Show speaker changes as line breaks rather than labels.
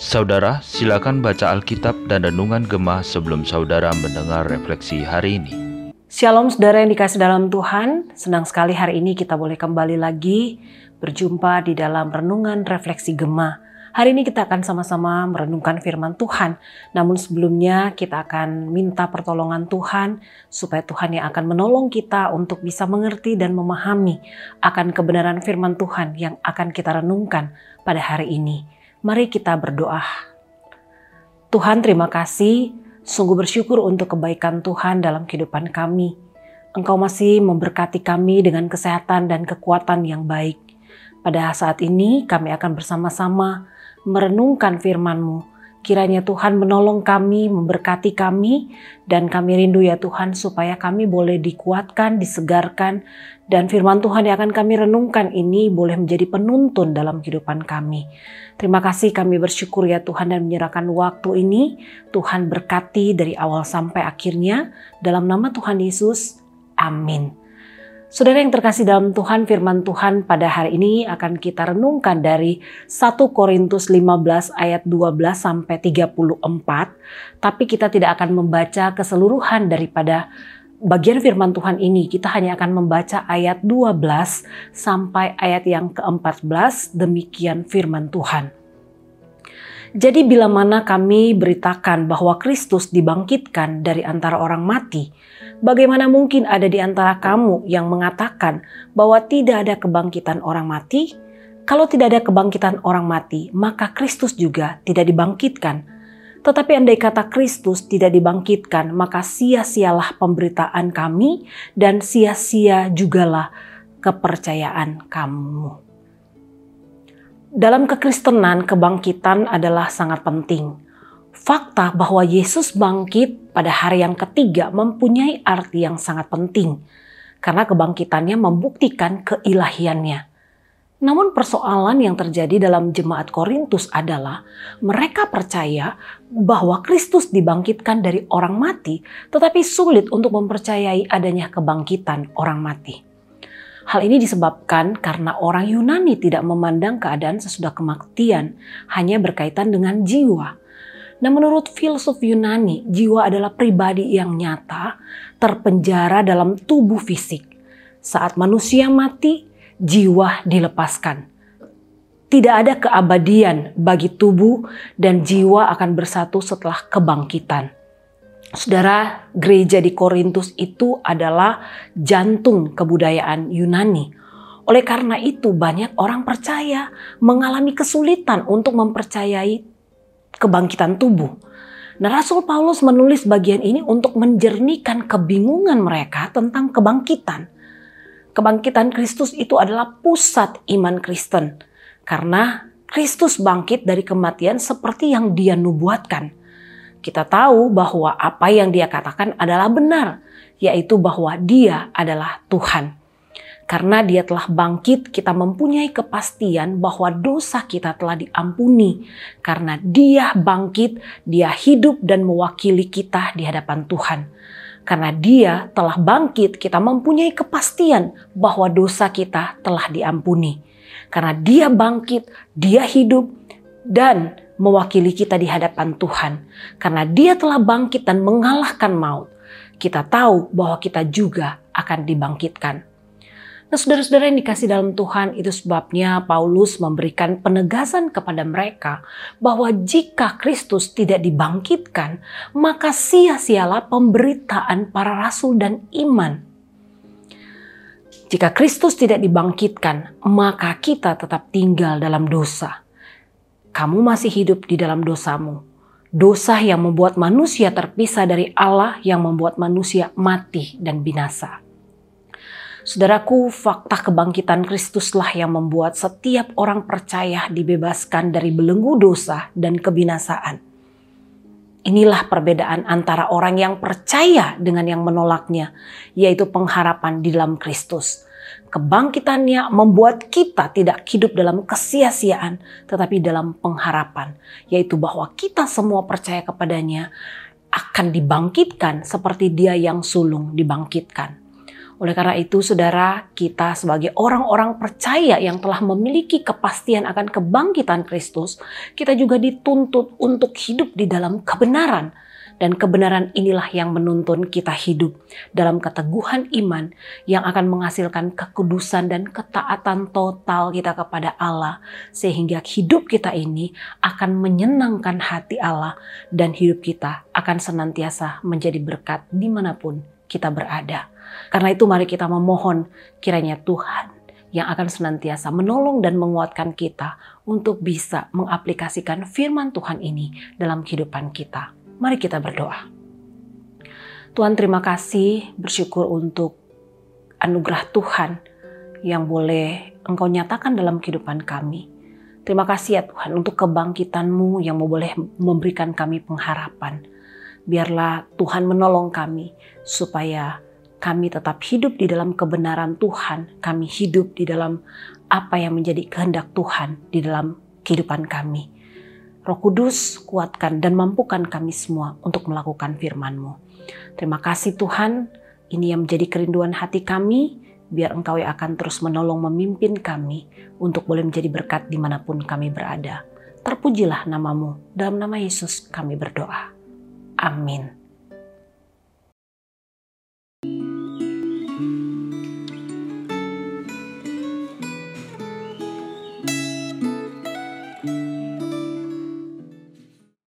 Saudara, silakan baca Alkitab dan Renungan Gemah sebelum saudara mendengar refleksi hari ini.
Shalom saudara yang dikasih dalam Tuhan, senang sekali hari ini kita boleh kembali lagi berjumpa di dalam Renungan Refleksi Gemah. Hari ini kita akan sama-sama merenungkan firman Tuhan. Namun sebelumnya kita akan minta pertolongan Tuhan supaya Tuhan yang akan menolong kita untuk bisa mengerti dan memahami akan kebenaran firman Tuhan yang akan kita renungkan pada hari ini. Mari kita berdoa. Tuhan terima kasih, sungguh bersyukur untuk kebaikan Tuhan dalam kehidupan kami. Engkau masih memberkati kami dengan kesehatan dan kekuatan yang baik. Pada saat ini kami akan bersama-sama merenungkan firman-Mu. Kiranya Tuhan menolong kami, memberkati kami, dan kami rindu ya Tuhan supaya kami boleh dikuatkan, disegarkan, dan firman Tuhan yang akan kami renungkan ini boleh menjadi penuntun dalam kehidupan kami. Terima kasih kami bersyukur ya Tuhan dan menyerahkan waktu ini. Tuhan berkati dari awal sampai akhirnya. Dalam nama Tuhan Yesus, amin. Saudara yang terkasih dalam Tuhan, firman Tuhan pada hari ini akan kita renungkan dari 1 Korintus 15 ayat 12 sampai 34. Tapi kita tidak akan membaca keseluruhan daripada bagian firman Tuhan ini. Kita hanya akan membaca ayat 12 sampai ayat yang ke-14. Demikian firman Tuhan. Jadi bila mana kami beritakan bahwa Kristus dibangkitkan dari antara orang mati, bagaimana mungkin ada di antara kamu yang mengatakan bahwa tidak ada kebangkitan orang mati? Kalau tidak ada kebangkitan orang mati, maka Kristus juga tidak dibangkitkan. Tetapi andai kata Kristus tidak dibangkitkan, maka sia-sialah pemberitaan kami dan sia-sia jugalah kepercayaan kamu. Dalam kekristenan, kebangkitan adalah sangat penting. Fakta bahwa Yesus bangkit pada hari yang ketiga mempunyai arti yang sangat penting, karena kebangkitannya membuktikan keilahiannya. Namun, persoalan yang terjadi dalam jemaat Korintus adalah mereka percaya bahwa Kristus dibangkitkan dari orang mati, tetapi sulit untuk mempercayai adanya kebangkitan orang mati. Hal ini disebabkan karena orang Yunani tidak memandang keadaan sesudah kematian hanya berkaitan dengan jiwa. Nah menurut filsuf Yunani, jiwa adalah pribadi yang nyata terpenjara dalam tubuh fisik. Saat manusia mati, jiwa dilepaskan. Tidak ada keabadian bagi tubuh dan jiwa akan bersatu setelah kebangkitan. Saudara, gereja di Korintus itu adalah jantung kebudayaan Yunani. Oleh karena itu, banyak orang percaya mengalami kesulitan untuk mempercayai kebangkitan tubuh. Nah, Rasul Paulus menulis bagian ini untuk menjernihkan kebingungan mereka tentang kebangkitan. Kebangkitan Kristus itu adalah pusat iman Kristen, karena Kristus bangkit dari kematian seperti yang Dia nubuatkan kita tahu bahwa apa yang dia katakan adalah benar, yaitu bahwa dia adalah Tuhan. Karena dia telah bangkit, kita mempunyai kepastian bahwa dosa kita telah diampuni. Karena dia bangkit, dia hidup dan mewakili kita di hadapan Tuhan. Karena dia telah bangkit, kita mempunyai kepastian bahwa dosa kita telah diampuni. Karena dia bangkit, dia hidup, dan mewakili kita di hadapan Tuhan. Karena dia telah bangkit dan mengalahkan maut. Kita tahu bahwa kita juga akan dibangkitkan. Nah saudara-saudara yang dikasih dalam Tuhan itu sebabnya Paulus memberikan penegasan kepada mereka bahwa jika Kristus tidak dibangkitkan maka sia-sialah pemberitaan para rasul dan iman. Jika Kristus tidak dibangkitkan maka kita tetap tinggal dalam dosa kamu masih hidup di dalam dosamu. Dosa yang membuat manusia terpisah dari Allah yang membuat manusia mati dan binasa. Saudaraku, fakta kebangkitan Kristuslah yang membuat setiap orang percaya dibebaskan dari belenggu dosa dan kebinasaan. Inilah perbedaan antara orang yang percaya dengan yang menolaknya, yaitu pengharapan di dalam Kristus kebangkitannya membuat kita tidak hidup dalam kesia-siaan, tetapi dalam pengharapan, yaitu bahwa kita semua percaya kepadanya akan dibangkitkan seperti dia yang sulung dibangkitkan. Oleh karena itu, saudara, kita sebagai orang-orang percaya yang telah memiliki kepastian akan kebangkitan Kristus, kita juga dituntut untuk hidup di dalam kebenaran. Dan kebenaran inilah yang menuntun kita hidup dalam keteguhan iman yang akan menghasilkan kekudusan dan ketaatan total kita kepada Allah. Sehingga hidup kita ini akan menyenangkan hati Allah dan hidup kita akan senantiasa menjadi berkat di mana pun kita berada. Karena itu mari kita memohon kiranya Tuhan yang akan senantiasa menolong dan menguatkan kita untuk bisa mengaplikasikan firman Tuhan ini dalam kehidupan kita. Mari kita berdoa. Tuhan terima kasih bersyukur untuk anugerah Tuhan yang boleh Engkau nyatakan dalam kehidupan kami. Terima kasih ya Tuhan untuk kebangkitanmu yang boleh memberikan kami pengharapan. Biarlah Tuhan menolong kami supaya kami tetap hidup di dalam kebenaran Tuhan. Kami hidup di dalam apa yang menjadi kehendak Tuhan di dalam kehidupan kami. Roh Kudus, kuatkan dan mampukan kami semua untuk melakukan firman-Mu. Terima kasih Tuhan, ini yang menjadi kerinduan hati kami, biar Engkau yang akan terus menolong memimpin kami untuk boleh menjadi berkat di mana pun kami berada. Terpujilah namamu, dalam nama Yesus kami berdoa. Amin.